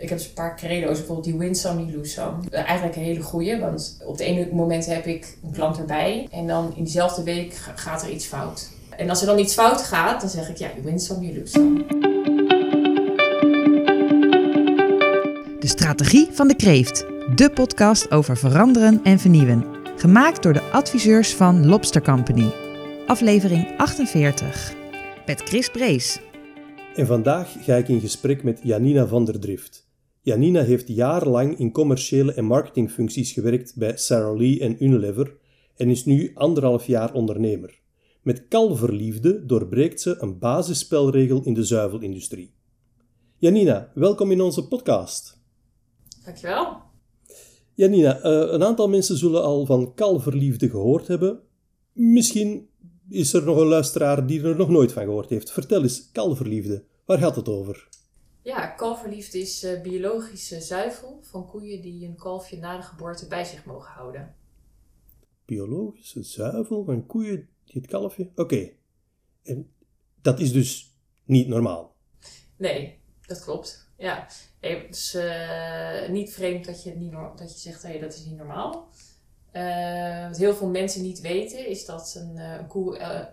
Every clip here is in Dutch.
Ik heb dus een paar credo's, bijvoorbeeld die win some, die lose some. Eigenlijk een hele goeie, want op het ene moment heb ik een klant erbij en dan in diezelfde week gaat er iets fout. En als er dan iets fout gaat, dan zeg ik ja, you win some, you lose some. De strategie van de kreeft. De podcast over veranderen en vernieuwen. Gemaakt door de adviseurs van Lobster Company. Aflevering 48. Met Chris Brees. En vandaag ga ik in gesprek met Janina van der Drift. Janina heeft jarenlang in commerciële en marketingfuncties gewerkt bij Sara Lee en Unilever en is nu anderhalf jaar ondernemer. Met kalverliefde doorbreekt ze een basisspelregel in de zuivelindustrie. Janina, welkom in onze podcast. Dankjewel. Janina, uh, een aantal mensen zullen al van kalverliefde gehoord hebben. Misschien is er nog een luisteraar die er nog nooit van gehoord heeft. Vertel eens, kalverliefde, waar gaat het over? Ja, kalverliefde is uh, biologische zuivel van koeien die een kalfje na de geboorte bij zich mogen houden. Biologische zuivel van koeien die het kalfje... Oké. En dat is dus niet normaal? Nee, dat klopt. Ja, het is uh, niet vreemd dat je, niet, dat je zegt, hey, dat is niet normaal. Uh, wat heel veel mensen niet weten, is dat een, een koe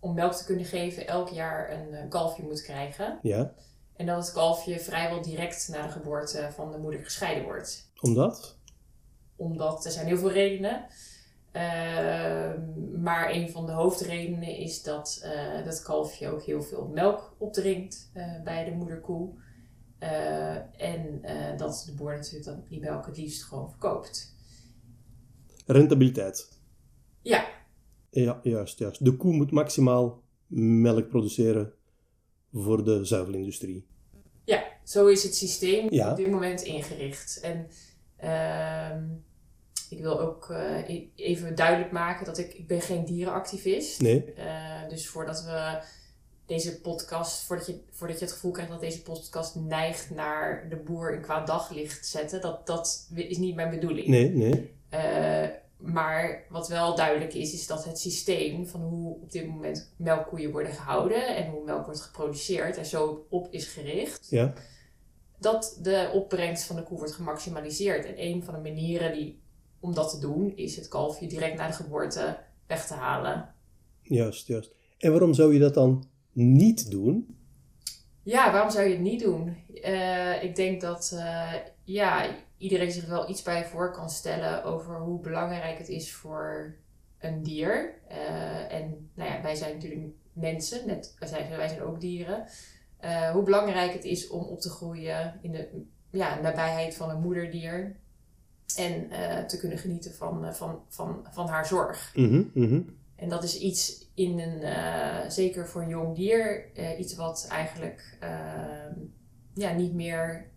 om melk te kunnen geven elk jaar een kalfje moet krijgen. Ja. En dat het kalfje vrijwel direct na de geboorte van de moeder gescheiden wordt. Omdat? Omdat er zijn heel veel redenen. Uh, maar een van de hoofdredenen is dat uh, dat kalfje ook heel veel melk opdringt uh, bij de moederkoe. en dat de boer natuurlijk dan die melk het liefst gewoon verkoopt. Rentabiliteit. Ja. Ja, juist, juist. De koe moet maximaal melk produceren voor de zuivelindustrie. Ja, zo is het systeem Ja. op dit moment ingericht. En ehm ik wil ook uh, even duidelijk maken dat ik, ik ben geen dierenactivist. Nee. Uh, dus voordat we deze podcast, voordat je, voordat je het gevoel krijgt dat deze podcast neigt naar de boer in kwaad daglicht zetten, dat, dat is niet mijn bedoeling. Nee, nee. Maar wat wel duidelijk is, is dat het systeem van hoe op dit moment melkkoeien worden gehouden en hoe melk wordt geproduceerd er zo op is gericht. Ja. Dat de opbrengst van de koe wordt gemaximaliseerd. En een van de manieren die om dat te doen, is het kalfje direct na de geboorte weg te halen. Juist, juist. En waarom zou je dat dan niet doen? Ja, waarom zou je het niet doen? Uh, ik denk dat uh, ja, iedereen zich wel iets bij voor kan stellen over hoe belangrijk het is voor een dier. Uh, en nou ja, wij zijn natuurlijk mensen, net, wij, zijn, wij zijn ook dieren. hoe belangrijk het is om op te groeien in de ja, nabijheid van een moederdier. En uh, te kunnen genieten van, van, van, van haar zorg. Mm -hmm, mm -hmm. En dat is iets in een, zeker voor een jong dier, iets wat eigenlijk ehm, ja, niet meer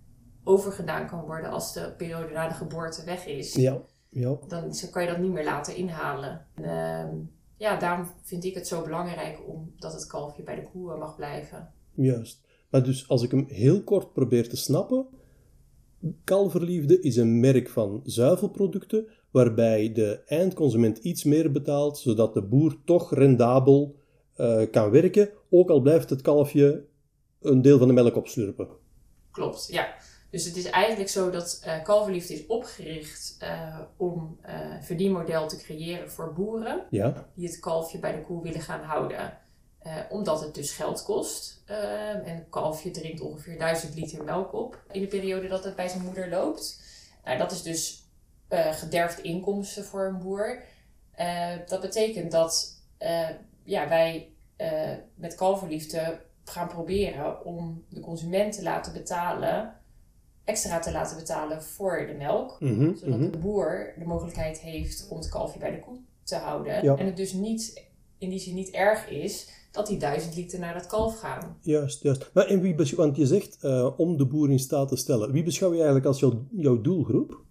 overgedaan kan worden als de periode na de geboorte weg is. Ja, ja. Dan kan je dat niet meer laten inhalen. En, ehm, ja, daarom vind ik het zo belangrijk omdat het kalfje bij de koe mag blijven. Juist. Maar dus als ik hem heel kort probeer te snappen, Kalverliefde is een merk van zuivelproducten waarbij de eindconsument iets meer betaalt, zodat de boer toch rendabel uh, kan werken, ook al blijft het kalfje een deel van de melk opslurpen. Klopt, ja. Dus het is eigenlijk zo dat uh, Kalverliefde is opgericht uh, om een verdienmodel te creëren voor boeren ja. die het kalfje bij de koe willen gaan houden. Uh, omdat het dus geld kost. Uh, en een kalfje drinkt ongeveer 1000 liter melk op in de periode dat het bij zijn moeder loopt. Nou, dat is dus uh, gederfd inkomsten voor een boer. dat betekent dat ja, wij met kalverliefde gaan proberen om de consument te laten betalen, extra te laten betalen voor de melk. Mm -hmm, zodat mm -hmm. de boer de mogelijkheid heeft om het kalfje bij de koe te houden. Ja. En het dus niet, in die zin niet erg is dat die duizend liter naar dat kalf gaan. Juist, juist. Maar en wie beschouw, want je zegt uh, om de boer in staat te stellen. Wie beschouw je eigenlijk als jouw, jouw doelgroep?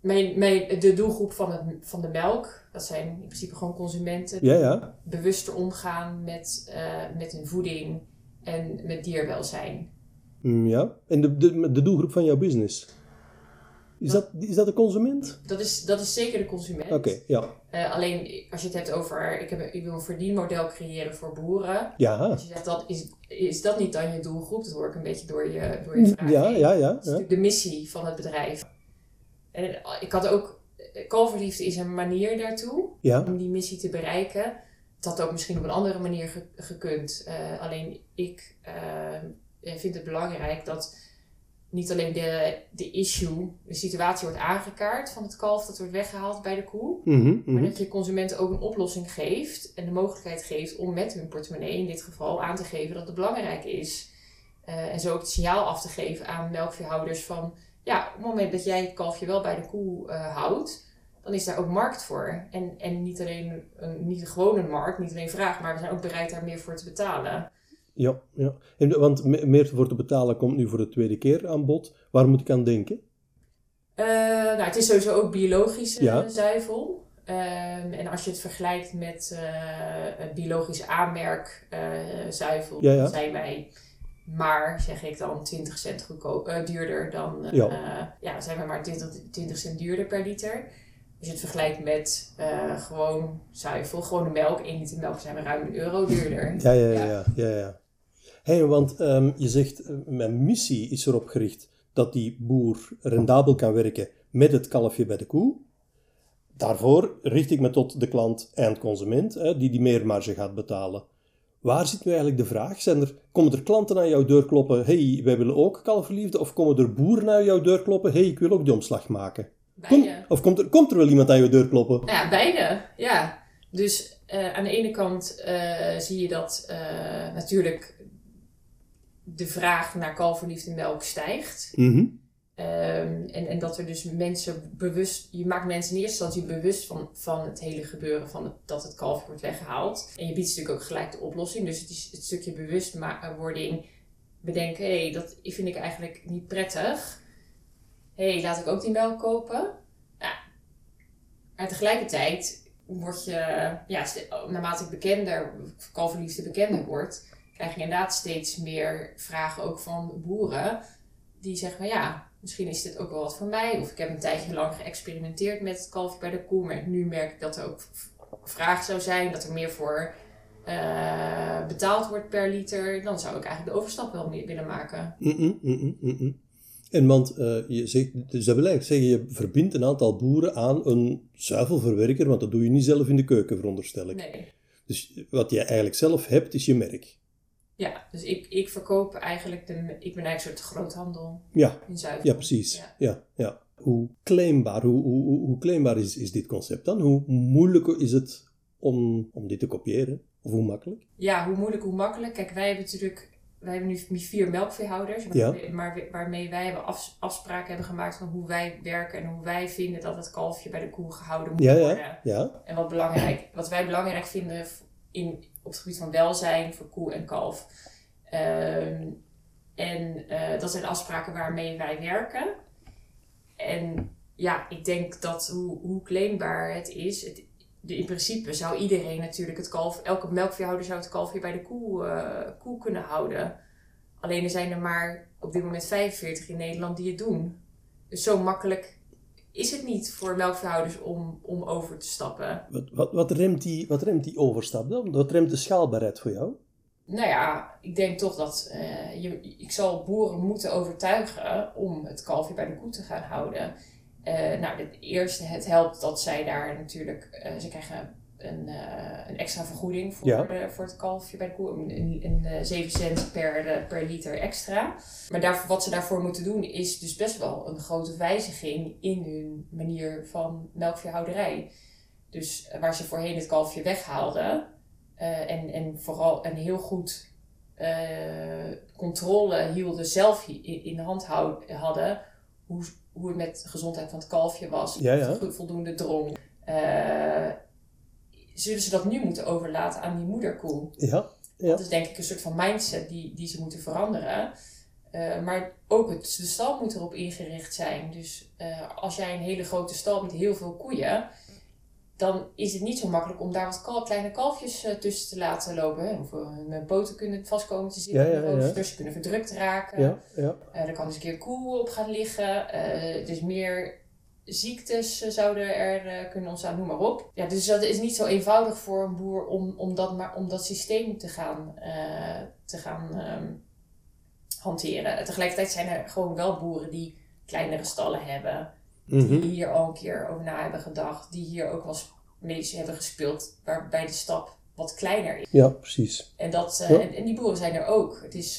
Mijn, mijn, de doelgroep van, het, van de melk, dat zijn in principe gewoon consumenten. Ja, ja. Bewuster omgaan met, uh, met hun voeding en met dierwelzijn. Mm, ja. En de, de, de doelgroep van jouw business? Is dat, is dat de consument? Dat is, dat is zeker de consument. Oké, ja. Eh, alleen als je het hebt over, ik, heb, ik wil een verdienmodel creëren voor boeren. Ja, Als je zegt, dat is, is dat niet dan je doelgroep? Dat hoor ik een beetje door je, door je vraag ja, heen. ja, Dat ja. is ja. natuurlijk de missie van het bedrijf. En eh, ik had ook, eh, kalverliefde is een manier daartoe Ja, om die missie te bereiken. Het had ook misschien op een andere manier ge- gekund. Alleen ik eh, vind het belangrijk dat niet alleen de, de issue, de situatie wordt aangekaart van het kalf dat wordt weggehaald bij de koe. mhm, Maar mhm. dat je consumenten ook een oplossing geeft en de mogelijkheid geeft om met hun portemonnee in dit geval aan te geven dat het belangrijk is. Eh, en zo ook het signaal af te geven aan melkveehouders van ja, op het moment dat jij het kalfje wel bij de koe eh, houdt, dan is daar ook markt voor. En, en niet alleen een, niet gewoon een markt, niet alleen vraag, maar we zijn ook bereid daar meer voor te betalen. Ja, ja. En, want me- meer voor te betalen komt nu voor de tweede keer aan bod. Waar moet ik aan denken? Eh, nou, het is sowieso ook biologische Ja. zuivel. Ehm, en als je het vergelijkt met het biologisch aanmerk eh, zuivel, Ja, ja. dan zijn wij maar, zeg ik dan, 20 cent goedkoop, duurder dan, Ja. ja. ja, zijn we maar 20, 20 cent duurder per liter. Als je het vergelijkt met gewoon zuivel, gewone melk, 1 liter melk zijn we ruim een euro duurder. Ja, ja, ja. Ja. ja, ja, ja. Hey, want ehm, je zegt, eh, mijn missie is erop gericht dat die boer rendabel kan werken met het kalfje bij de koe. Daarvoor richt ik me tot de klant en consument, hè, die die meermarge gaat betalen. Waar zit nu eigenlijk de vraag? Zijn er, komen er klanten aan jouw deur kloppen, hey, wij willen ook kalverliefde? Of komen er boeren aan jouw deur kloppen, hey, ik wil ook die omslag maken? Kom- of komt er, komt er wel iemand aan je deur kloppen? Nou ja, beide. Ja. Dus eh, aan de ene kant eh, zie je dat natuurlijk de vraag naar kalverliefde melk stijgt. Mhm. Ehm, en, en dat er dus mensen bewust, je maakt mensen in eerste instantie bewust van, van het hele gebeuren, van het, dat het kalf wordt weggehaald. En je biedt natuurlijk ook gelijk de oplossing. Dus het is het stukje bewustwording bedenken, hé, hey, dat vind ik eigenlijk niet prettig. Hé, hey, laat ik ook die melk kopen. Ja. Maar tegelijkertijd word je, ja, naarmate ik bekender, kalverliefde bekender wordt, krijg je inderdaad steeds meer vragen ook van boeren. Die zeggen van ja, misschien is dit ook wel wat voor mij. Of ik heb een tijdje lang geëxperimenteerd met het kalfje bij de koe. Maar nu merk ik dat er ook vraag zou zijn. Dat er meer voor eh, betaald wordt per liter. Dan zou ik eigenlijk de overstap wel meer willen maken. En want eh, je zegt, dus dat wil eigenlijk zeggen, je verbindt een aantal boeren aan een zuivelverwerker, want dat doe je niet zelf in de keuken, veronderstel ik. Nee. Dus wat je eigenlijk zelf hebt, is je merk. Ja, dus ik, ik verkoop eigenlijk, de, ik ben eigenlijk een soort groothandel Ja, in zuivel. ja precies. Ja. Ja. Ja, Hoe claimbaar, hoe, hoe, hoe- hoe claimbaar is, is dit concept dan? Hoe moeilijk is het om, om dit te kopiëren? Of hoe makkelijk? Ja, hoe moeilijk, hoe makkelijk. Kijk, wij hebben natuurlijk wij hebben nu vier melkveehouders, maar, Ja. maar waarmee wij hebben afs- afspraken hebben gemaakt van hoe wij werken en hoe wij vinden dat het kalfje bij de koe gehouden moet Ja, worden. ja, ja. En wat, belangrijk, wat wij belangrijk vinden in, op het gebied van welzijn voor koe en kalf. Ehm, en eh, dat zijn afspraken waarmee wij werken. En ja, ik denk dat hoe, hoe claimbaar het is. Het, de, in principe zou iedereen natuurlijk het kalf, elke melkveehouder zou het kalf bij de koe, eh, koe kunnen houden. Alleen er zijn er maar op dit moment 45 in Nederland die het doen. Dus zo makkelijk is het niet voor melkveehouders om, om over te stappen. Wat, wat, wat, remt die, wat remt die overstap dan? Wat remt de schaalbaarheid voor jou? Nou ja, ik denk toch dat eh, je, ik zal boeren moeten overtuigen om het kalfje bij de koe te gaan houden. Eh, nou, het eerste, het helpt dat zij daar natuurlijk, eh, ze krijgen een, eh, een extra vergoeding voor, Ja. de, voor het kalfje bij de koe. Een, een, een eh, 7 cent per, eh, per liter extra. Maar daar, wat ze daarvoor moeten doen is dus best wel een grote wijziging in hun manier van melkveehouderij. Dus eh, waar ze voorheen het kalfje weghaalden eh, en, en vooral een heel goed eh, controle hielden, zelf in, in de hand hadden, hoe, hoe het met de gezondheid van het kalfje was, Ja, ja. of het voldoende drong. Zullen ze dat nu moeten overlaten aan die moederkoe? Ja, ja. Dat is denk ik een soort van mindset die, die ze moeten veranderen. Eh, maar ook het, de stal moet erop ingericht zijn. Dus eh, als jij een hele grote stal met heel veel koeien, dan is het niet zo makkelijk om daar wat kleine kalfjes eh, tussen te laten lopen. Hè? Of hun poten kunnen vastkomen te zitten Ja, ze kunnen verdrukt raken. Ja, ja. Er kan eens een keer koe op gaan liggen. Dus meer ziektes eh, zouden er eh, kunnen ontstaan, noem maar op. Ja, dus dat is niet zo eenvoudig voor een boer om, om, dat, maar, om dat systeem te gaan, eh, te gaan ehm, hanteren. En tegelijkertijd zijn er gewoon wel boeren die kleinere stallen hebben. Die Mhm. hier al een keer over na hebben gedacht. Die hier ook wel mee hebben gespeeld. Waarbij de stap wat kleiner is. ja, precies. En, dat, Ja. en, en die boeren zijn er ook. Het is,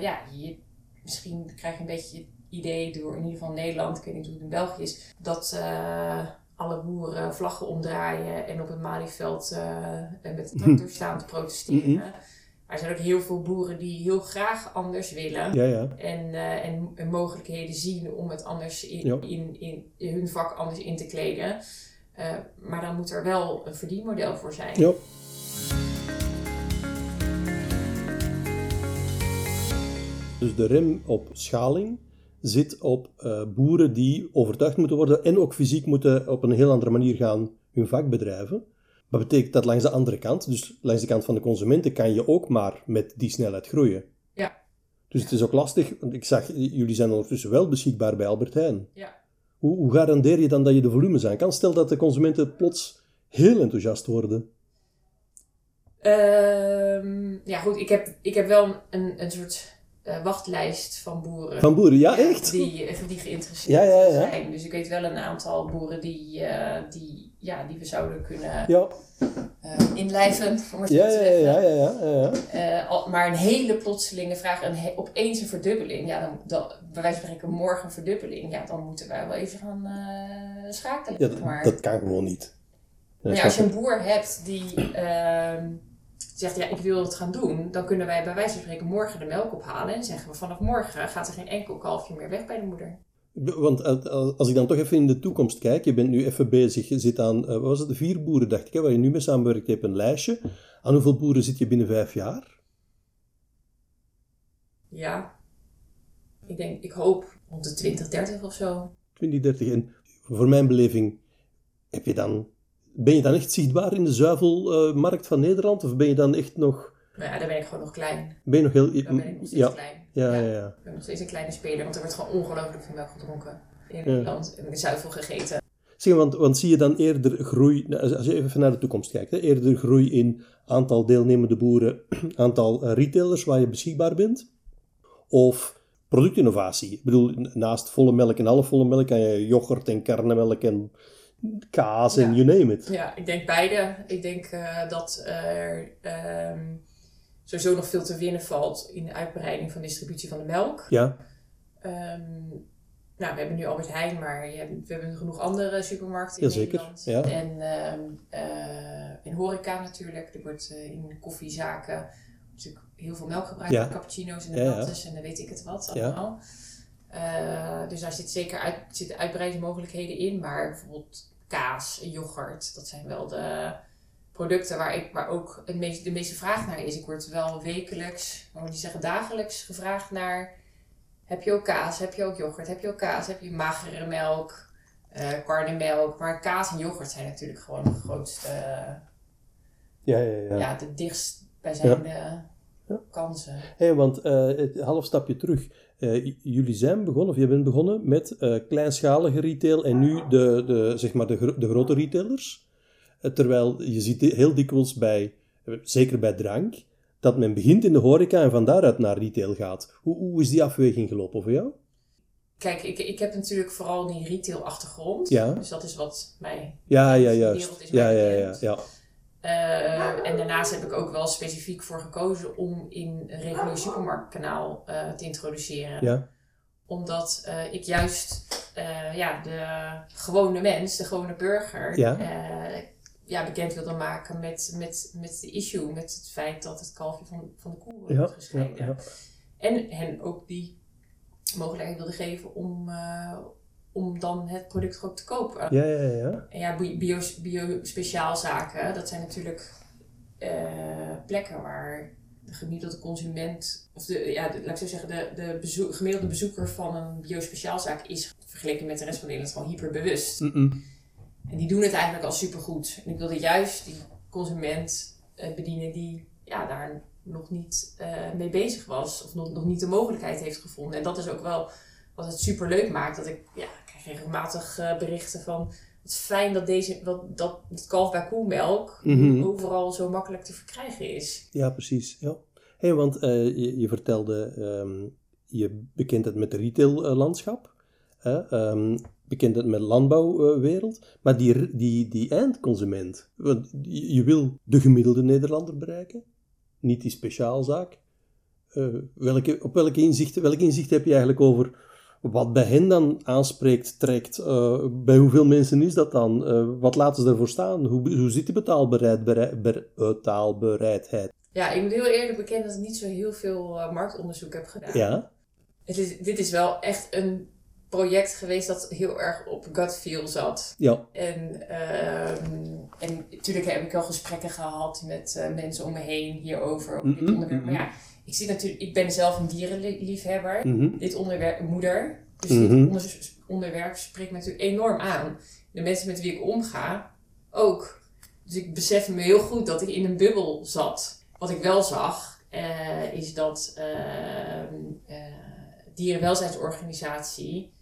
ja, je, misschien krijg je een beetje idee door in ieder geval Nederland, ik weet niet hoe het in België is, dat eh, alle boeren vlaggen omdraaien en op het Malieveld eh, met de tractor staan te protesteren. Mhm. Maar er zijn ook heel veel boeren die heel graag anders willen. Ja, ja. En, eh, en, en mogelijkheden zien om het anders in, Ja. in, in, in hun vak anders in te kleden. Maar dan moet er wel een verdienmodel voor zijn. Ja. Dus de rem op schaling zit op eh, boeren die overtuigd moeten worden en ook fysiek moeten op een heel andere manier gaan hun vak bedrijven. Dat betekent dat langs de andere kant, dus langs de kant van de consumenten, kan je ook maar met die snelheid groeien. Ja. Dus het is ook lastig, want ik zag, jullie zijn ondertussen wel beschikbaar bij Albert Heijn. Ja. Hoe, hoe garandeer je dan dat je de volumes aan kan? Stel dat de consumenten plots heel enthousiast worden. Ehm, ja, goed, ik heb, ik heb wel een, een soort eh, wachtlijst van boeren. Van boeren, ja, echt? Die, eh, die geïnteresseerd Ja, ja, ja. zijn. Dus ik weet wel een aantal boeren die, eh, die, ja, die we zouden kunnen Ja, inlijven. Ja, ja, ja, ja, ja, maar een hele plotselinge vraag, een he- opeens een verdubbeling. Ja, dan, dan, bij wijze van spreken morgen een verdubbeling. Ja, dan moeten wij wel even gaan schakelen. Ja, zeg maar. dat, dat kan gewoon niet. Snap als je een boer hebt die ehm, zegt, ja, ik wil het gaan doen, dan kunnen wij bij wijze van spreken morgen de melk ophalen en zeggen we vanaf morgen gaat er geen enkel kalfje meer weg bij de moeder. Want eh, als ik dan toch even in de toekomst kijk, je bent nu even bezig, je zit aan, eh, wat was het, vier boeren dacht ik, hè, waar je nu mee samenwerkt, je hebt een lijstje. Aan hoeveel boeren zit je binnen vijf jaar? Ja, ik denk, ik hoop rond de 20, 30 of zo. 20, 30. En voor mijn beleving, heb je dan, ben je dan echt zichtbaar in de zuivelmarkt van Nederland? Of ben je dan echt nog, Maar ja, dan ben ik gewoon nog klein. ben je nog heel... Dan ben ik nog steeds ja, klein. ja, ja, Ja. ja. Ik ben nog steeds een kleine speler, want er wordt gewoon ongelooflijk veel melk gedronken in. Nederland. En er zuivel gegeten. Zeg, want, want zie je dan eerder groei, nou, als je even naar de toekomst kijkt, hè, eerder groei in aantal deelnemende boeren, aantal eh, retailers waar je beschikbaar bent? Of productinnovatie? Ik bedoel, naast volle melk en half volle melk kan je yoghurt en karnemelk en kaas en Ja. you name it. Ja, ik denk beide. Ik denk eh, dat er ehm, sowieso nog veel te winnen valt in de uitbreiding van distributie van de melk. Ja, Ehm, nou, we hebben nu Albert Heijn, maar je we hebben genoeg andere supermarkten in Jazeker, Nederland. ja. En ehm, eh, in horeca natuurlijk. Er wordt eh, in koffiezaken natuurlijk heel veel melk gebruikt. Ja. Cappuccino's en Ja, ja. lattes en dan weet ik het wat Ja. allemaal. Eh, dus daar zit zeker uit, zitten uitbreidingsmogelijkheden in. Maar bijvoorbeeld kaas en yoghurt, dat zijn wel de producten waar, ik, waar ook het meest, de meeste vraag naar is. Ik word wel wekelijks, maar moet je zeggen dagelijks, gevraagd naar... Heb je ook kaas? Heb je ook yoghurt? Heb je ook kaas? Heb je magere melk? eh karnemelk? Maar kaas en yoghurt zijn natuurlijk gewoon de grootste, ja, ja. ja. ja, de dichtstbijzijnde Ja. kansen. Hey, want het half stapje terug. Eh, jullie zijn begonnen, of jij bent begonnen met eh, kleinschalige retail en nu de, de, zeg maar de, de grote retailers. Eh, terwijl je ziet heel dikwijls bij, zeker bij drank, dat men begint in de horeca en van daaruit naar retail gaat. Hoe, hoe is die afweging gelopen voor jou? Kijk, ik, ik heb natuurlijk vooral die retail achtergrond. Ja. Dus dat is wat mij Ja, ja, juist. wereld is Ja, ja, ja, bekend. ja. Eh, en daarnaast heb ik ook wel specifiek voor gekozen om in een regulier supermarktkanaal eh, te introduceren. ja. Omdat eh, ik juist ja, de gewone mens, de gewone burger, Ja. ja, bekend wilde maken met, met, met de issue. Met het feit dat het kalfje van, van de koe wordt Ja, gescheiden. En hen ook die mogelijkheid wilde geven om, om dan het product ook te kopen. Ja, ja, ja. En ja, bio, bio, bio-speciaalzaken, dat zijn natuurlijk eh, plekken waar de gemiddelde consument, of de, ja, de- laat ik zo zeggen, de, de bezoek, gemiddelde bezoeker van een bio-speciaalzaak is vergeleken met de rest van Nederland gewoon hyperbewust. Mm-mm. En die doen het eigenlijk al supergoed. En ik wilde juist die consument eh, bedienen die ja, daar nog niet eh, mee bezig was. Of nog, nog niet de mogelijkheid heeft gevonden. En dat is ook wel wat het super leuk maakt. Dat ik, ja, regelmatig eh, berichten van... Het is fijn dat, deze, dat, dat het kalf bij koemelk Mhm. overal zo makkelijk te verkrijgen is. Ja, precies. Ja. Hey, want eh, je, je vertelde, ehm, je bekent het met de retaillandschap, hè, ehm, bekent het met de landbouwwereld, maar die, die, die eindconsument, want je, je wil de gemiddelde Nederlander bereiken, niet die speciaalzaak. Eh, welke, op welke inzichten, welk inzicht heb je eigenlijk over wat bij hen dan aanspreekt, trekt? Eh, bij hoeveel mensen is dat dan? Eh, wat laten ze ervoor staan? Hoe, hoe zit die betaalbereid, berei- ber- betaalbereidheid? Ja, ik moet heel eerlijk bekennen dat ik niet zo heel veel eh, marktonderzoek heb gedaan. Ja. Het is, dit is wel echt een project geweest dat heel erg op gut feel zat. Ja. En, ehm, en natuurlijk heb ik al gesprekken gehad met mensen om me heen hierover. Over dit Mhm, onderwerp. Maar ja, ik, zie natuurlijk, ik ben zelf een dierenliefhebber. Mhm. Dit onderwerp, moeder. Dus Mhm. dit onder- onderwerp spreekt me natuurlijk enorm aan. De mensen met wie ik omga ook. Dus ik besef me heel goed dat ik in een bubbel zat. Wat ik wel zag, eh, is dat ehm eh, Dierenwelzijnsorganisatie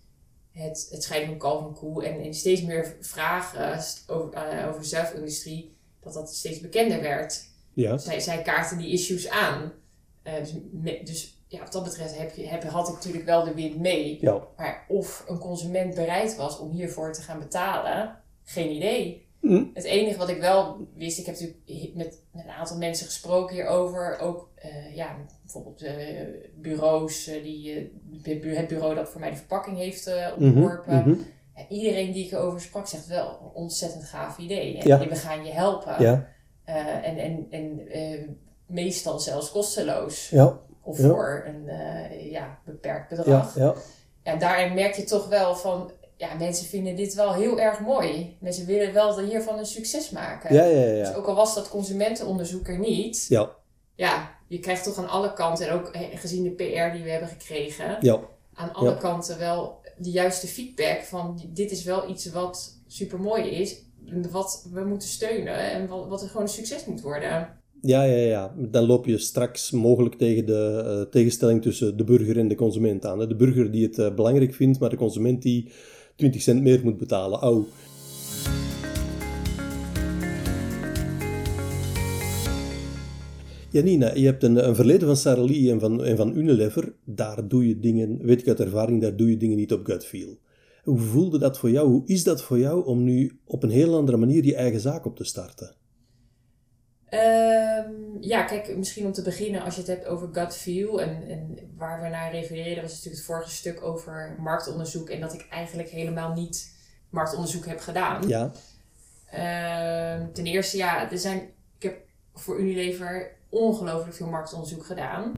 het, het scheiden van kalf en koe en, en steeds meer vragen st- over, eh, over de zuivelindustrie, dat dat steeds bekender werd. Ja. Zij, zij kaarten die issues aan. Eh, dus, me- dus ja, wat dat betreft heb je, heb, had ik natuurlijk wel de wind mee. Ja. Maar of een consument bereid was om hiervoor te gaan betalen, geen idee. Hm. Het enige wat ik wel wist, ik heb natuurlijk met, met een aantal mensen gesproken hierover. Ook eh, ja, bijvoorbeeld eh, bureaus, die, het bu- het bureau dat voor mij de verpakking heeft Mhm, ontworpen. mhm. Ja, iedereen die ik erover sprak zegt wel een ontzettend gaaf idee. En Ja. we gaan je helpen. Ja. En en, en meestal zelfs kosteloos. Ja. Of Ja. voor een eh, ja, beperkt bedrag. Ja. Ja, daarin merk je toch wel van, ja, mensen vinden dit wel heel erg mooi. Mensen willen wel hiervan een succes maken. Ja. Ja. Dus Ja. ook al was dat consumentenonderzoek er niet, Ja. ja, je krijgt toch aan alle kanten, en ook eh, gezien de PR die we hebben gekregen, Ja. aan alle Ja. kanten wel de juiste feedback van dit is wel iets wat super mooi is, wat we moeten steunen en wat, wat er gewoon een succes moet worden. Ja, ja, ja. Dan loop je straks mogelijk tegen de eh, tegenstelling tussen de burger en de consument aan. De burger die het eh, belangrijk vindt, maar de consument die 20 cent meer moet betalen. Au. Janina, je hebt een, een verleden van Sarah Lee en van, en van Unilever. Daar doe je dingen, weet ik uit ervaring, daar doe je dingen niet op gut feel. Hoe voelde dat voor jou? Hoe is dat voor jou om nu op een heel andere manier je eigen zaak op te starten? Ehm, ja, kijk, misschien om te beginnen, als je het hebt over gut feel en, en waar we naar refereerden, was natuurlijk het vorige stuk over marktonderzoek en dat ik eigenlijk helemaal niet marktonderzoek heb gedaan. Ja, Ehm, ten eerste, ja, er zijn, ik heb voor Unilever ongelooflijk veel marktonderzoek gedaan.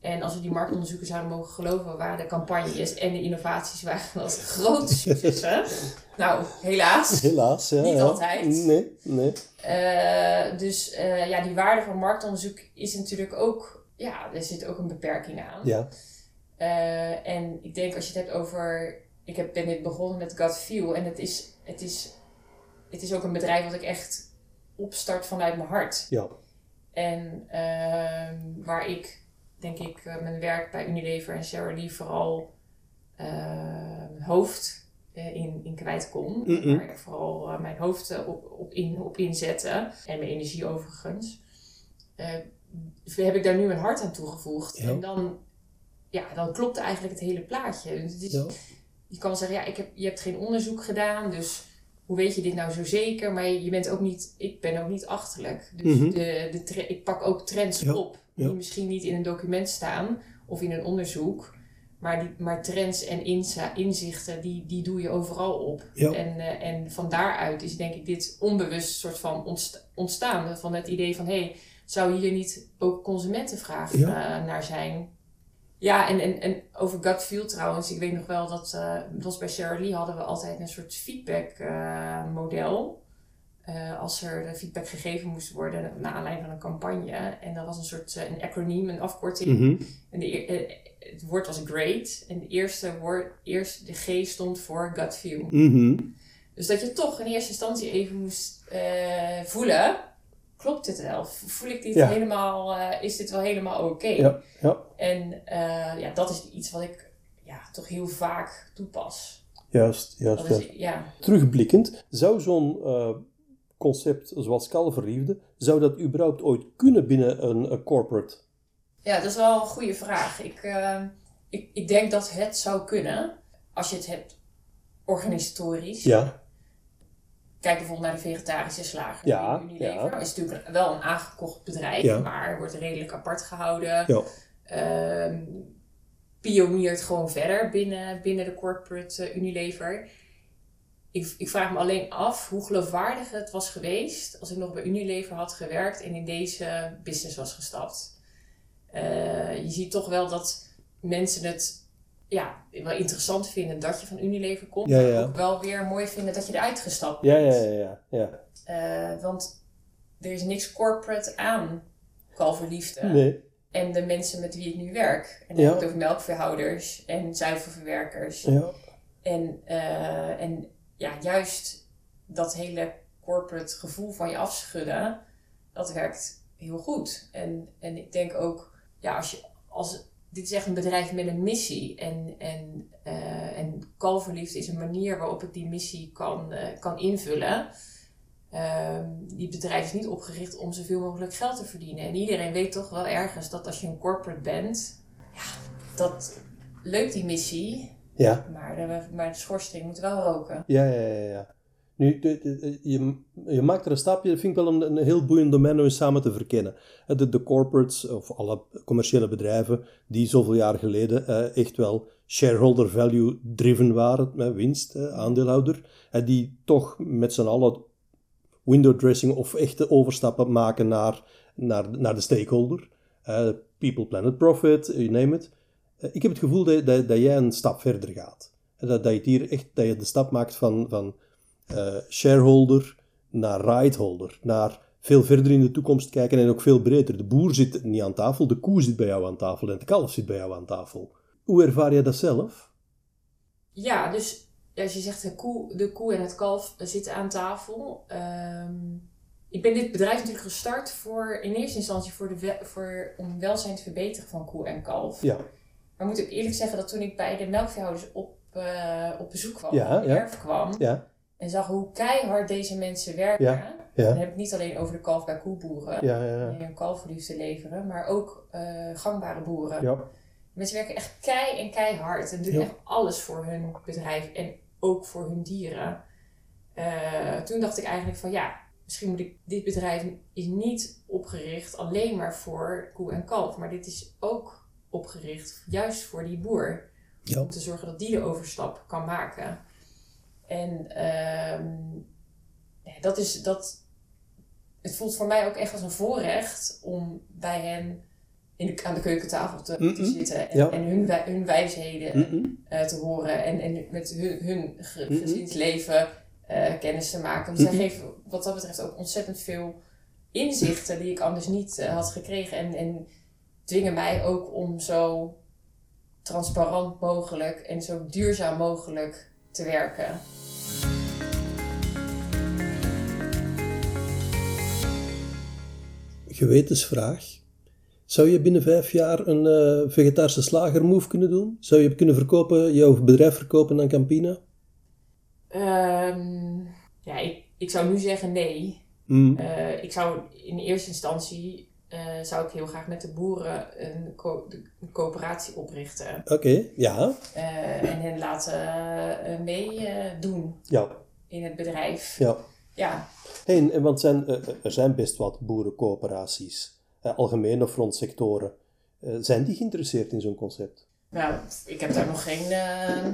En als we die marktonderzoeken zouden mogen geloven, waren de campagnes en de innovaties waren dat grote successen. nou, helaas. helaas. Ja, Niet ja. altijd. Nee, nee. Eh, dus eh, ja, die waarde van marktonderzoek is natuurlijk ook, ja, er zit ook een beperking aan. Ja, Eh, en ik denk als je het hebt over, ik heb, ben dit begonnen met gut feel en het is, het is, het is ook een bedrijf wat ik echt opstart vanuit mijn hart. ja. En ehm, waar ik, denk ik, eh, mijn werk bij Unilever en Sarah Lee vooral ehm, hoofd eh, in, in kwijt kon. Waar ik vooral eh, mijn hoofd op, op, in, op inzette. En mijn energie overigens. Heb ik daar nu mijn hart aan toegevoegd. Ja. En dan, ja, dan klopt eigenlijk het hele plaatje. Dus het is, ja. je kan zeggen, ja, ik heb, je hebt geen onderzoek gedaan, dus hoe weet je dit nou zo zeker? Maar je bent ook niet, ik ben ook niet achterlijk. Dus Mhm. de, de tre- ik pak ook trends Ja, op, ja. die misschien niet in een document staan of in een onderzoek. Maar, die, maar trends en inza- inzichten, die, die doe je overal op. Ja. En, eh, en van daaruit is denk ik dit onbewust soort van ontst- ontstaan. Van het idee van, hé, hey, zou hier niet ook consumentenvraag Ja. eh, naar zijn? Ja, en, en, en over gut feel trouwens. Ik weet nog wel dat, was bij Lee hadden we altijd een soort feedback eh, model. Eh, als er feedback gegeven moest worden naar aanleiding van een campagne. En dat was een soort een acroniem, een afkorting. Mhm. En de, het woord was great. En de eerste woord, eerst de G stond voor gut feel. Mhm. Dus dat je toch in eerste instantie even moest voelen, klopt dit wel? Voel ik dit Ja. helemaal, eh, is dit wel helemaal oké? Ja, ja. En eh, ja, dat is iets wat ik ja, toch heel vaak toepas. Juist, juist. Ja. is, ja. Terugblikkend, zou zo'n eh, concept zoals kalverliefde, zou dat überhaupt ooit kunnen binnen een, een corporate? ja, dat is wel een goede vraag. Ik, ik, ik denk dat het zou kunnen, als je het hebt organisatorisch. Ja, Kijk bijvoorbeeld naar de vegetarische slager. Ja, Unilever ja. is natuurlijk wel een aangekocht bedrijf, Ja. maar wordt redelijk apart gehouden. ja. Ehm, pioniert gewoon verder binnen, binnen de corporate eh, Unilever. Ik, ik vraag me alleen af hoe geloofwaardig het was geweest als ik nog bij Unilever had gewerkt en in deze business was gestapt. Eh, je ziet toch wel dat mensen het ja, wel interessant vinden dat je van Unilever komt, Ja, maar ja. ook wel weer mooi vinden dat je eruit gestapt Ja, bent. ja, ja, ja. ja. Eh, want er is niks corporate aan kalverliefde. Nee. En de mensen met wie ik nu werk. En dan Ja. heb ik het over melkveehouders en zuivelverwerkers. Ja. En, eh, en ja, juist dat hele corporate gevoel van je afschudden, dat werkt heel goed. En, en ik denk ook, ja, als je, als, dit is echt een bedrijf met een missie. En, en, eh en Kalverliefde is een manier waarop ik die missie kan, eh, kan invullen. Ehm, die bedrijf is niet opgericht om zoveel mogelijk geld te verdienen. En iedereen weet toch wel ergens dat als je een corporate bent, ja, dat leuk die missie, Ja, maar de, maar de schoorsteen moet wel roken. ja, ja, ja. ja. Nu, je, je maakt er een stapje, dat vind ik wel een, heel boeiend domein om samen te verkennen. De, de corporates, of alle commerciële bedrijven, die zoveel jaar geleden eh, echt wel shareholder value driven waren, met winst, aandeelhouder, die toch met z'n allen window dressing of echte overstappen maken naar, naar, naar de stakeholder. Eh, people, planet, profit, you name it. Eh, ik heb het gevoel dat, dat, jij een stap verder gaat. Dat, dat je hier echt dat je de stap maakt van, van eh, shareholder naar rightholder. Naar veel verder in de toekomst kijken en ook veel breder. De boer zit niet aan tafel, de koe zit bij jou aan tafel en het kalf zit bij jou aan tafel. Hoe ervaar jij dat zelf? Ja, dus als je zegt de koe, de koe en het kalf zitten aan tafel. Ehm, ik ben dit bedrijf natuurlijk gestart voor, in eerste instantie voor, de we- voor, om welzijn te verbeteren van koe en kalf. Ja, Maar moet ik eerlijk zeggen dat toen ik bij de melkveehouders op, eh, op bezoek kwam, Ja, op de ja. erf kwam, ja, en zag hoe keihard deze mensen werken. Ja, Dan heb ik het niet alleen over de kalf bij koeboeren, ja, ja. die een kalverliefde leveren, maar ook eh, gangbare boeren. ja. Mensen werken echt kei en keihard en doen echt alles voor hun bedrijf en ook voor hun dieren. Eh, toen dacht ik eigenlijk van ja, misschien moet ik, dit bedrijf is niet opgericht alleen maar voor koe en kalf, maar dit is ook opgericht juist voor die boer. Om te zorgen dat die de overstap kan maken. En ehm, dat is dat. Het voelt voor mij ook echt als een voorrecht om bij hen in de, aan de keukentafel te, zitten en, Ja. en hun, hun wijsheden eh, te horen en, en met hun, hun ge- gezinsleven eh, kennis te maken. Zij geven wat dat betreft ook ontzettend veel inzichten die ik anders niet eh, had gekregen. En, en dwingen mij ook om zo transparant mogelijk en zo duurzaam mogelijk te werken. Gewetensvraag. Zou je binnen vijf jaar een eh, vegetarische slagermove kunnen doen? Zou je kunnen verkopen, jouw bedrijf verkopen aan Campina? Ehm, ja, ik, ik zou nu zeggen nee. Mm. Eh, ik zou in eerste instantie eh, zou ik heel graag met de boeren een, co- de- een coöperatie oprichten. Oké, ja. Eh, en hen laten uh, meedoen Ja, in het bedrijf. ja. Ja, Hey, want zijn, eh, er zijn best wat boerencoöperaties, eh, algemene frontsectoren. Eh, zijn die geïnteresseerd in zo'n concept? nou, ik heb daar nog geen eh,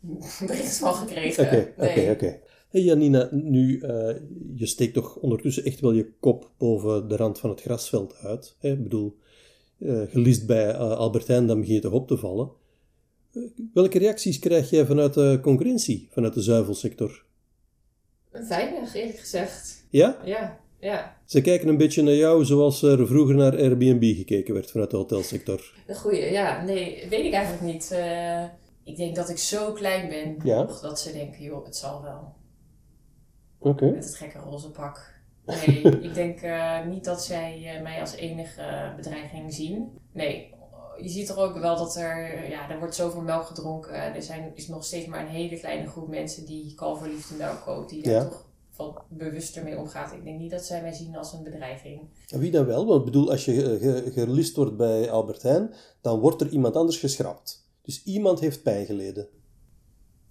bericht van gekregen. Oké, oké, oké. Hey Janina, nu, eh, je steekt toch ondertussen echt wel je kop boven de rand van het grasveld uit. Hè? Ik bedoel, eh gelist bij eh, Albertijn, dan begin je toch op te vallen. Welke reacties krijg jij vanuit de concurrentie, vanuit de zuivelsector? Weinig, eerlijk gezegd. Ja? Ja, ja. Ze kijken een beetje naar jou zoals er vroeger naar Airbnb gekeken werd vanuit de hotelsector. De goeie, ja. Nee, weet ik eigenlijk niet. Ik denk dat ik zo klein ben Ja. dat ze denken, joh, het zal wel. Met het gekke roze pak. Nee, ik denk eh, niet dat zij eh, mij als enige bedreiging zien. Nee, je ziet er ook wel dat er, ja, er wordt zoveel melk gedronken. Er zijn, is nog steeds maar een hele kleine groep mensen die kalverliefde melk koopt. Die daar Ja. toch wat bewuster mee omgaat. Ik denk niet dat zij mij zien als een bedreiging. Wie dan wel? Want ik bedoel, als je ge- ge- gelist wordt bij Albert Heijn, dan wordt er iemand anders geschrapt. Dus iemand heeft pijn geleden.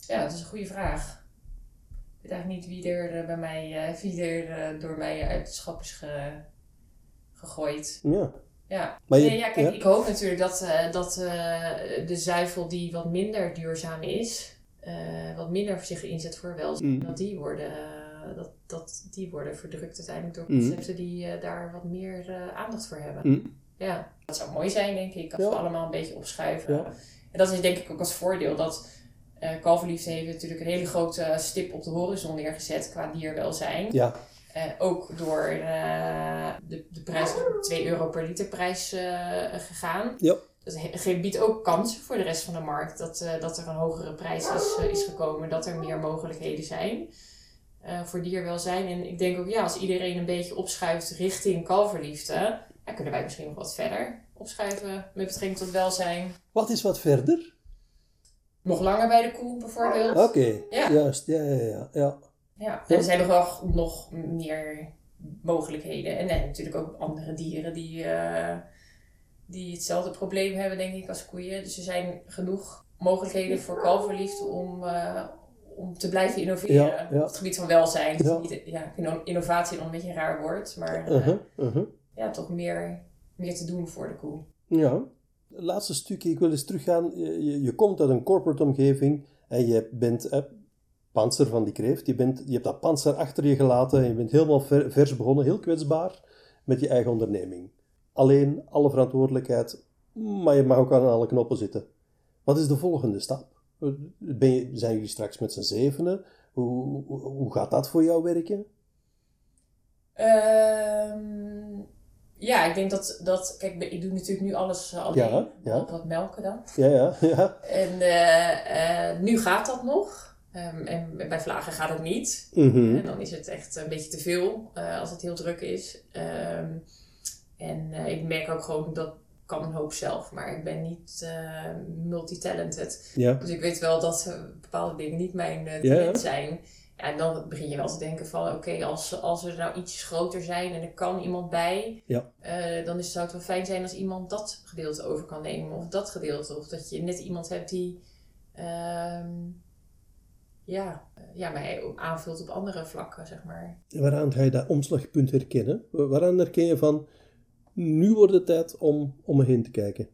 Ja, dat is een goede vraag. Ik weet eigenlijk niet wie er eh, bij mij, eh, wie er eh, door mij uit het schap is ge- gegooid. Ja. Ja. Maar je- nee, ja, kijk, ja. ik hoop natuurlijk dat, dat de zuivel die wat minder duurzaam is, wat minder zich inzet voor welzijn, Mm. dat, die worden, dat, dat die worden verdrukt uiteindelijk door Mm. concepten die daar wat meer aandacht voor hebben. Mm. Ja, dat zou mooi zijn, denk ik, als Ja. we allemaal een beetje opschuiven. Ja. En dat is denk ik ook als voordeel dat eh Kalverliefde heeft natuurlijk een hele grote stip op de horizon neergezet qua dierwelzijn. Ja. Eh, ook door eh, de, de prijs 2 euro per liter prijs gegaan. Ja. Dat biedt ook kansen voor de rest van de markt. Dat, dat er een hogere prijs is, is gekomen. Dat er meer mogelijkheden zijn voor dierwelzijn. En ik denk ook, ja, als iedereen een beetje opschuift richting kalverliefde... Ja, kunnen wij misschien nog wat verder opschuiven met betrekking tot welzijn. Wat is wat verder? Nog langer bij de koe bijvoorbeeld. Oké, Ja. juist. Ja, ja, ja. ja. Ja, en er zijn nog wel nog meer mogelijkheden. En eh, natuurlijk ook andere dieren die, eh, die hetzelfde probleem hebben, denk ik, als koeien. Dus er zijn genoeg mogelijkheden voor kalverliefde om, eh, om te blijven innoveren Ja, ja. op het gebied van welzijn. Ja. Niet- ja, innovatie dan een beetje een raar woord, maar eh, Uh-huh, uh-huh. ja, toch meer, meer te doen voor de koe. Ja. Laatste stukje, ik wil eens teruggaan. Je, je, komt uit een corporate omgeving en je bent eh, panzer van die kreeft. Je, bent, je hebt dat panzer achter je gelaten en je bent helemaal ver- vers begonnen, heel kwetsbaar met je eigen onderneming. Alleen, alle verantwoordelijkheid, maar je mag ook aan alle knoppen zitten. Wat is de volgende stap? Ben je, zijn jullie straks met z'n zevenen? Hoe, hoe gaat dat voor jou werken? Ehm, ja, ik denk dat, dat kijk, ik doe natuurlijk nu alles uh, alleen. Ja, ja. behalve wat melken dan. Ja, ja, ja. En eh, eh, nu gaat dat nog. Ehm, en bij vlagen gaat het niet. Mhm. En dan is het echt een beetje te veel eh, als het heel druk is. Ehm, en eh, ik merk ook gewoon dat kan een hoop zelf, maar ik ben niet eh, multitalented. Ja. Dus ik weet wel dat eh, bepaalde dingen niet mijn eh, talent zijn. Ja, en dan begin je wel te denken van, oké, als, als we nou iets groter zijn en er kan iemand bij, Ja. eh, dan is, zou het wel fijn zijn als iemand dat gedeelte over kan nemen. Of dat gedeelte. Of dat je net iemand hebt die ehm, ja, eh, ja, mij aanvult op andere vlakken, zeg maar. Waaraan ga je dat omslagpunt herkennen? Waaraan herken je van, nu wordt het tijd om om me heen te kijken?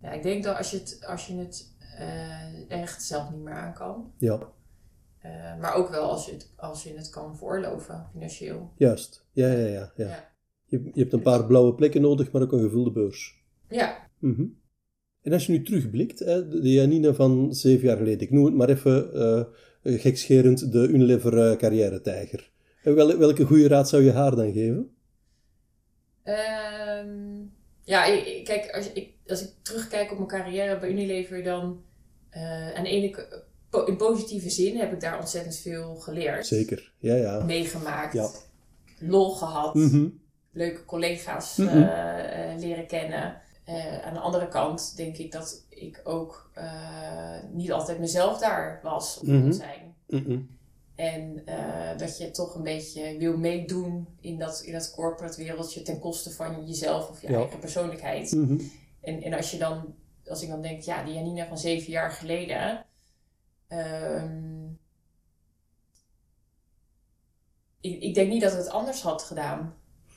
Ja, ik denk dat als je het, als je het eh, echt zelf niet meer aan kan. Ja, eh, maar ook wel als je, het, als je het kan veroorloven, financieel. juist. Ja, ja, ja. ja. Ja. Je, je hebt een paar blauwe plekken nodig, maar ook een gevulde beurs. Ja, Mhm. En als je nu terugblikt, hè, de Janine van zeven jaar geleden, ik noem het maar even eh, gekscherend de Unilever eh, carrière-tijger. Wel, welke goede raad zou je haar dan geven? Ehm, ja, kijk, als ik, als ik terugkijk op mijn carrière bij Unilever, dan eh, aan de ene po- in positieve zin heb ik daar ontzettend veel geleerd. Zeker, ja, ja. Meegemaakt, Ja. lol gehad, Mhm. leuke collega's Mhm. eh, eh, leren kennen. Eh, aan de andere kant denk ik dat ik ook niet altijd mezelf daar was of Mhm. moet zijn. En dat je toch een beetje wil meedoen in dat, in dat corporate wereldje ten koste van jezelf of je Ja. eigen persoonlijkheid. En, en als je dan, als ik dan denk, ja, die Janina van zeven jaar geleden. Ehm, ik, ik denk niet dat het anders had gedaan.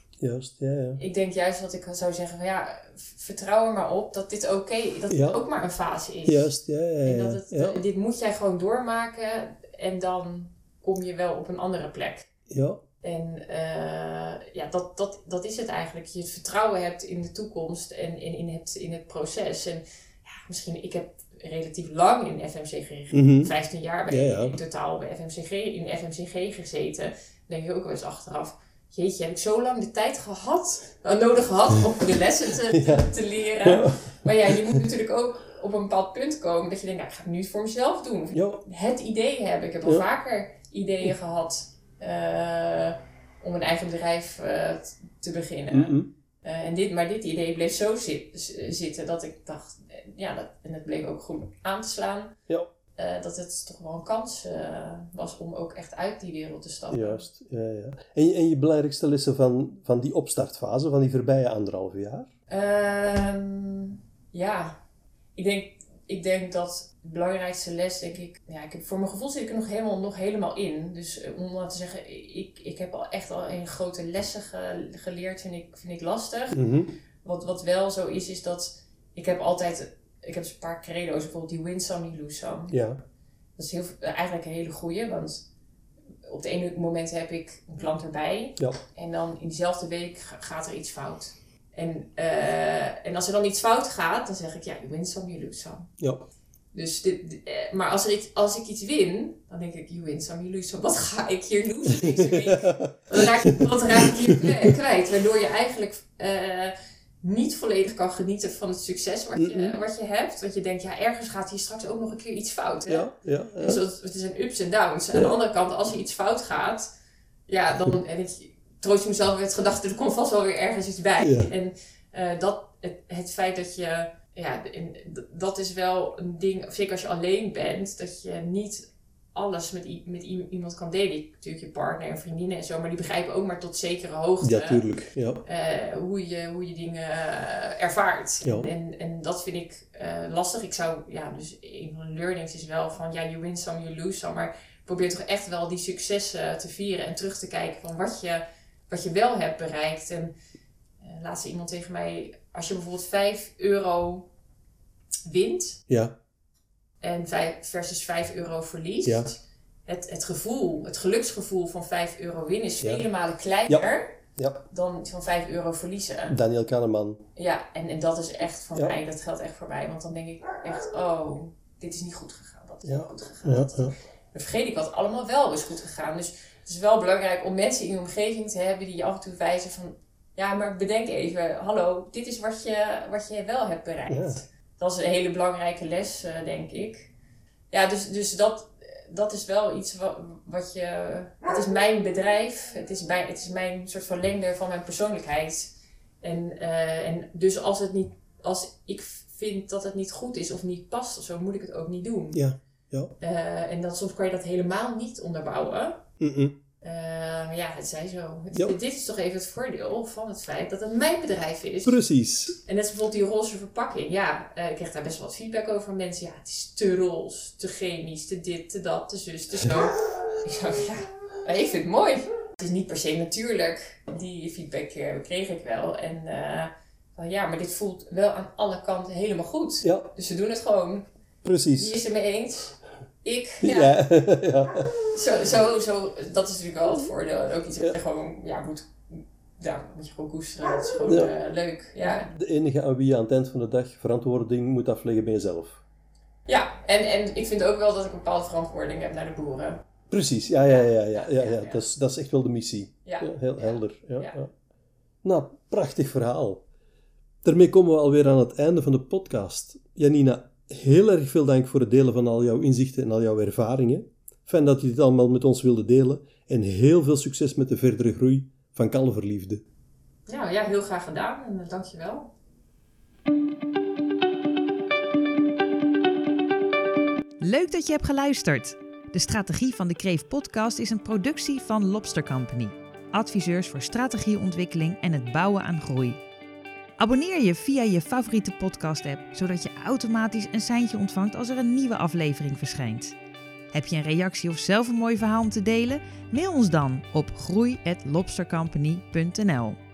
Juist, ja, ja. Ik denk juist dat ik zou zeggen van ja, vertrouw er maar op dat dit oké, dat Ja. het ook maar een fase is. Juist, ja, ja, En ja. dat het, ja. dit moet jij gewoon doormaken en dan kom je wel op een andere plek. ja. En eh, ja, dat, dat, dat is het eigenlijk. Je het vertrouwen hebt in de toekomst en in, in, het, in het proces. En ja, misschien, ik heb relatief lang in FMCG. Mhm. 15 jaar bij, Ja, in totaal bij FMCG, in FMCG gezeten. Dan denk je ook wel eens achteraf. Jeetje, heb ik zo lang de tijd gehad, eh, nodig gehad om de lessen te, Ja. te leren. Maar ja, je moet natuurlijk ook op een bepaald punt komen dat je denkt, nou, ik ga het nu voor mezelf doen. Ja. het idee hebben. Ik heb al vaker ideeën gehad eh, om een eigen bedrijf eh, te beginnen. Mhm. Eh, en dit, maar dit idee bleef zo zitten dat ik dacht, eh, ja, dat, en het bleek ook goed aan te slaan. Ja. eh, dat het toch wel een kans was om ook echt uit die wereld te stappen. Juist, ja, ja. En, je- en je belangrijkste lessen van, van die opstartfase, van die voorbije anderhalve jaar? Ehm, ja, ik denk, ik denk dat de belangrijkste les, denk ik, ja, ik heb, voor mijn gevoel zit ik er nog helemaal, nog helemaal in. Dus eh, om dat te zeggen, ik, ik heb al echt al een grote lessen ge- geleerd, vind ik, vind ik lastig. Mhm. Wat, wat wel zo is, is dat ik heb altijd, ik heb een paar credo's, bijvoorbeeld die win some, you lose some. Ja, Dat is heel, eigenlijk een hele goeie, want op het ene moment heb ik een klant erbij. Ja. En dan in diezelfde week ga- gaat er iets fout. En, eh, en als er dan iets fout gaat, dan zeg ik, ja, you win some, you lose some. ja. Dus dit, dit- eh, maar als, er iets, als ik iets win, dan denk ik, you win some, you lose some. Wat ga ik hier doen week? Wat raak, wat raak ik hier kwi- kwijt? Waardoor je eigenlijk eh, niet volledig kan genieten van het succes wat je, Mhm. wat je hebt. Want je denkt, ja, ergens gaat hier straks ook nog een keer iets fout. Hè? ja, ja, ja. Dus dat, het is een ups en downs. Aan de andere kant, als er iets fout gaat, ja, dan en ik troost je mezelf met gedachten, er komt vast wel weer ergens iets bij. En eh, dat, het, het feit dat je, ja, dat is wel een ding, zeker als je alleen bent, dat je niet alles met, met iemand kan delen. Natuurlijk je partner en vriendinnen en zo, maar die begrijpen ook maar tot zekere hoogte Ja, tuurlijk. Ja. eh, hoe, je, hoe je dingen eh, ervaart. Ja. En, en dat vind ik eh, lastig. Ik zou, ja, dus een van de learnings is wel van, ja, you win some, you lose some. Maar probeer toch echt wel die successen te vieren en terug te kijken van wat je, wat je wel hebt bereikt. En eh, laatst iemand tegen mij, als je bijvoorbeeld 5 euro wint Ja, en vijf, versus 5 euro verliest. Ja. Het, het gevoel, het geluksgevoel van 5 euro winnen is Ja. vele malen kleiner ja. dan van 5 euro verliezen. Daniel Kahneman. Ja, en, en dat is echt voor mij, dat geldt echt voor mij. Want dan denk ik echt, oh, dit is niet goed gegaan. Dat is Ja. niet goed gegaan. Dan vergeet ik wat allemaal wel is goed gegaan. Dus het is wel belangrijk om mensen in je omgeving te hebben die je af en toe wijzen van... Ja, maar bedenk even, hallo, dit is wat je, wat je wel hebt bereikt. Ja. Dat is een hele belangrijke les, eh, denk ik. Ja, dus, dus dat, dat is wel iets wat, wat je... Het is mijn bedrijf, het is, bij, het is mijn soort verlengde van mijn persoonlijkheid. En, eh, en dus als, het niet, als ik vind dat het niet goed is of niet past of zo, moet ik het ook niet doen. Ja, ja. Eh, en dan soms kan je dat helemaal niet onderbouwen. Eh, maar ja, het zij zo. Het- Ja. Dit is toch even het voordeel van het feit dat het mijn bedrijf is. Precies. En net bijvoorbeeld die roze verpakking. Ja, eh, ik kreeg daar best wel wat feedback over van mensen. Ja, het is te roze, te chemisch, te dit, te dat, te zus, te zo. ik zo, ja, maar ik vind het mooi. Het is niet per se natuurlijk. Die feedback eh, kreeg ik wel. En eh, van, ja, maar dit voelt wel aan alle kanten helemaal goed. Ja, Dus we doen het gewoon. Wie precies. is het mee eens? Ik. Ja. Zo, zo, zo, dat is natuurlijk wel het voordeel. En ook iets wat je gewoon ja, moet, ja, moet je gewoon koesteren. Dat is gewoon Ja. eh, leuk. Ja, De enige aan wie je aan het eind van de dag verantwoording moet afleggen bij jezelf. ja. En, en ik vind ook wel dat ik een bepaalde verantwoording heb naar de boeren. Precies, ja, ja, ja, ja, ja, Ja, ja. Dat, is, dat is echt wel de missie. Ja. Heel helder. Ja. Nou, prachtig verhaal. Daarmee komen we alweer aan het einde van de podcast. Janina, heel erg veel dank voor het delen van al jouw inzichten en al jouw ervaringen. Fijn dat je dit allemaal met ons wilde delen. En heel veel succes met de verdere groei van Kalverliefde. Nou ja, heel graag gedaan en uh, dankjewel. Leuk dat je hebt geluisterd. De Strategie van de Kreef podcast is een productie van Lobster Company. Adviseurs voor strategieontwikkeling en het bouwen aan groei. Abonneer je via je favoriete podcast-app, zodat je automatisch een seintje ontvangt als er een nieuwe aflevering verschijnt. Heb je een reactie of zelf een mooi verhaal om te delen? Mail ons dan op groei@lobstercompany.nl.